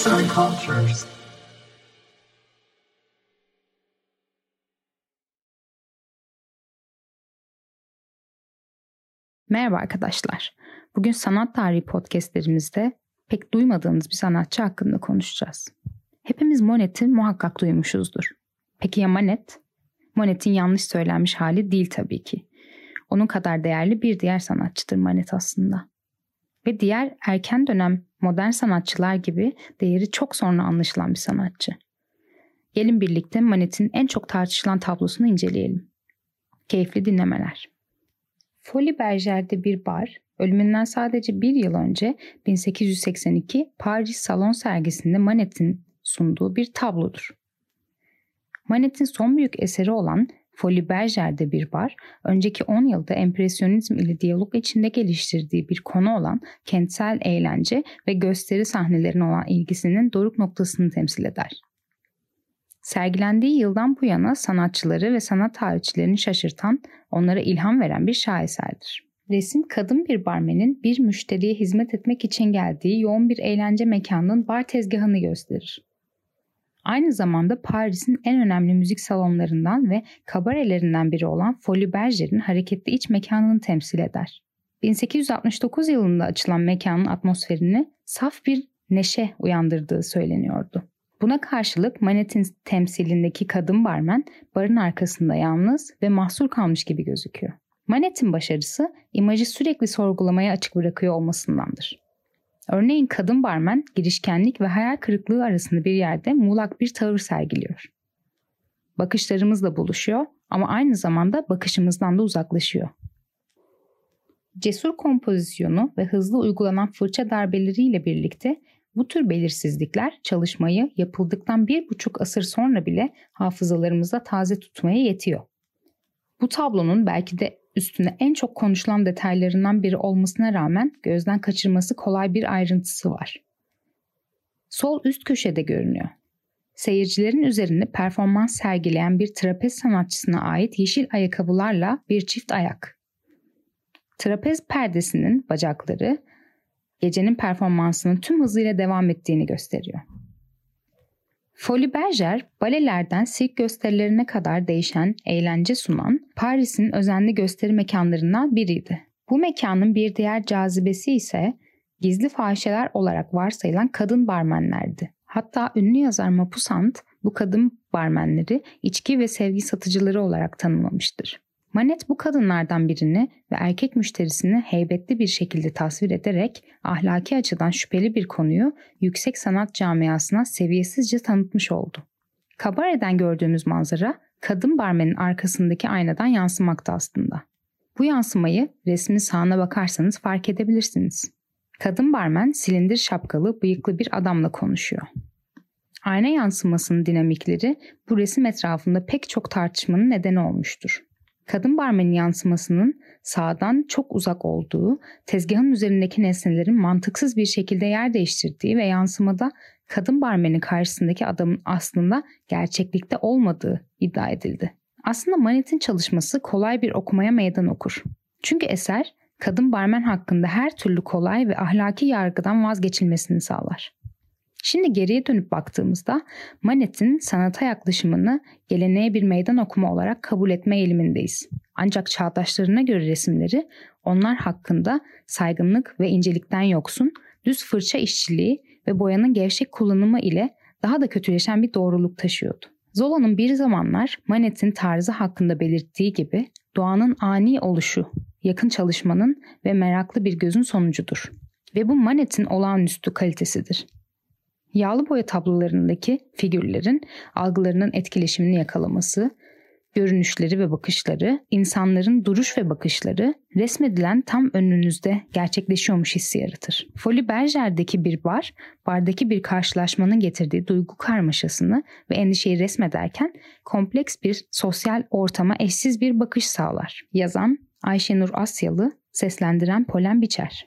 Arts and Cultures. Merhaba arkadaşlar. Bugün sanat tarihi podcastlerimizde pek duymadığınız bir sanatçı hakkında konuşacağız. Hepimiz Monet'i muhakkak duymuşuzdur. Peki ya Monet? Monet'in yanlış söylenmiş hali değil tabii ki. Onun kadar değerli bir diğer sanatçıdır Monet aslında. Ve diğer erken dönem modern sanatçılar gibi değeri çok sonra anlaşılan bir sanatçı. Gelin birlikte Monet'in en çok tartışılan tablosunu inceleyelim. Keyifli dinlemeler. Folie Berger'de bir bar, ölümünden sadece bir yıl önce 1882 Paris Salon sergisinde Manet'in sunduğu bir tablodur. Manet'in son büyük eseri olan Folie Berger'de bir bar, önceki 10 yılda empresyonizm ile diyalog içinde geliştirdiği bir konu olan kentsel eğlence ve gösteri sahnelerine olan ilgisinin doruk noktasını temsil eder. Sergilendiği yıldan bu yana sanatçıları ve sanat tarihçilerini şaşırtan, onlara ilham veren bir şaheserdir. Resim kadın bir barmenin bir müşteriye hizmet etmek için geldiği yoğun bir eğlence mekanının bar tezgahını gösterir. Aynı zamanda Paris'in en önemli müzik salonlarından ve kabarelerinden biri olan Folie Berger'in hareketli iç mekanını temsil eder. 1869 yılında açılan mekanın atmosferini saf bir neşe uyandırdığı söyleniyordu. Buna karşılık Manet'in temsilindeki kadın barmen barın arkasında yalnız ve mahsur kalmış gibi gözüküyor. Manet'in başarısı imajı sürekli sorgulamaya açık bırakıyor olmasındandır. Örneğin kadın barmen girişkenlik ve hayal kırıklığı arasında bir yerde muğlak bir tavır sergiliyor. Bakışlarımızla buluşuyor ama aynı zamanda bakışımızdan da uzaklaşıyor. Cesur kompozisyonu ve hızlı uygulanan fırça darbeleriyle birlikte bu tür belirsizlikler çalışmayı yapıldıktan bir buçuk asır sonra bile hafızalarımızda taze tutmaya yetiyor. Bu tablonun belki de üstünde en çok konuşulan detaylarından biri olmasına rağmen gözden kaçırması kolay bir ayrıntısı var. Sol üst köşede görünüyor. Seyircilerin üzerinde performans sergileyen bir trapez sanatçısına ait yeşil ayakkabılarla bir çift ayak. Trapez perdesinin bacakları gecenin performansının tüm hızıyla devam ettiğini gösteriyor. Folie Berger, balelerden sirk gösterilerine kadar değişen eğlence sunan Paris'in özenli gösteri mekanlarından biriydi. Bu mekanın bir diğer cazibesi ise gizli fahişeler olarak varsayılan kadın barmenlerdi. Hatta ünlü yazar Mapusant bu kadın barmenleri içki ve sevgi satıcıları olarak tanımlamıştır. Manet bu kadınlardan birini ve erkek müşterisini heybetli bir şekilde tasvir ederek ahlaki açıdan şüpheli bir konuyu yüksek sanat camiasına seviyesizce tanıtmış oldu. Kabareden gördüğümüz manzara kadın barmenin arkasındaki aynadan yansımakta aslında. Bu yansımayı resmin sağına bakarsanız fark edebilirsiniz. Kadın barmen silindir şapkalı, bıyıklı bir adamla konuşuyor. Ayna yansımasının dinamikleri bu resim etrafında pek çok tartışmanın nedeni olmuştur kadın barmenin yansımasının sağdan çok uzak olduğu, tezgahın üzerindeki nesnelerin mantıksız bir şekilde yer değiştirdiği ve yansımada kadın barmenin karşısındaki adamın aslında gerçeklikte olmadığı iddia edildi. Aslında Manet'in çalışması kolay bir okumaya meydan okur. Çünkü eser kadın barmen hakkında her türlü kolay ve ahlaki yargıdan vazgeçilmesini sağlar. Şimdi geriye dönüp baktığımızda Manet'in sanata yaklaşımını geleneğe bir meydan okuma olarak kabul etme eğilimindeyiz. Ancak çağdaşlarına göre resimleri onlar hakkında saygınlık ve incelikten yoksun, düz fırça işçiliği ve boyanın gevşek kullanımı ile daha da kötüleşen bir doğruluk taşıyordu. Zola'nın bir zamanlar Manet'in tarzı hakkında belirttiği gibi doğanın ani oluşu, yakın çalışmanın ve meraklı bir gözün sonucudur. Ve bu Manet'in olağanüstü kalitesidir. Yağlı boya tablolarındaki figürlerin algılarının etkileşimini yakalaması, görünüşleri ve bakışları, insanların duruş ve bakışları resmedilen tam önünüzde gerçekleşiyormuş hissi yaratır. Folie Berger'deki bir bar, bardaki bir karşılaşmanın getirdiği duygu karmaşasını ve endişeyi resmederken kompleks bir sosyal ortama eşsiz bir bakış sağlar. Yazan Ayşenur Asyalı, seslendiren Polen Biçer.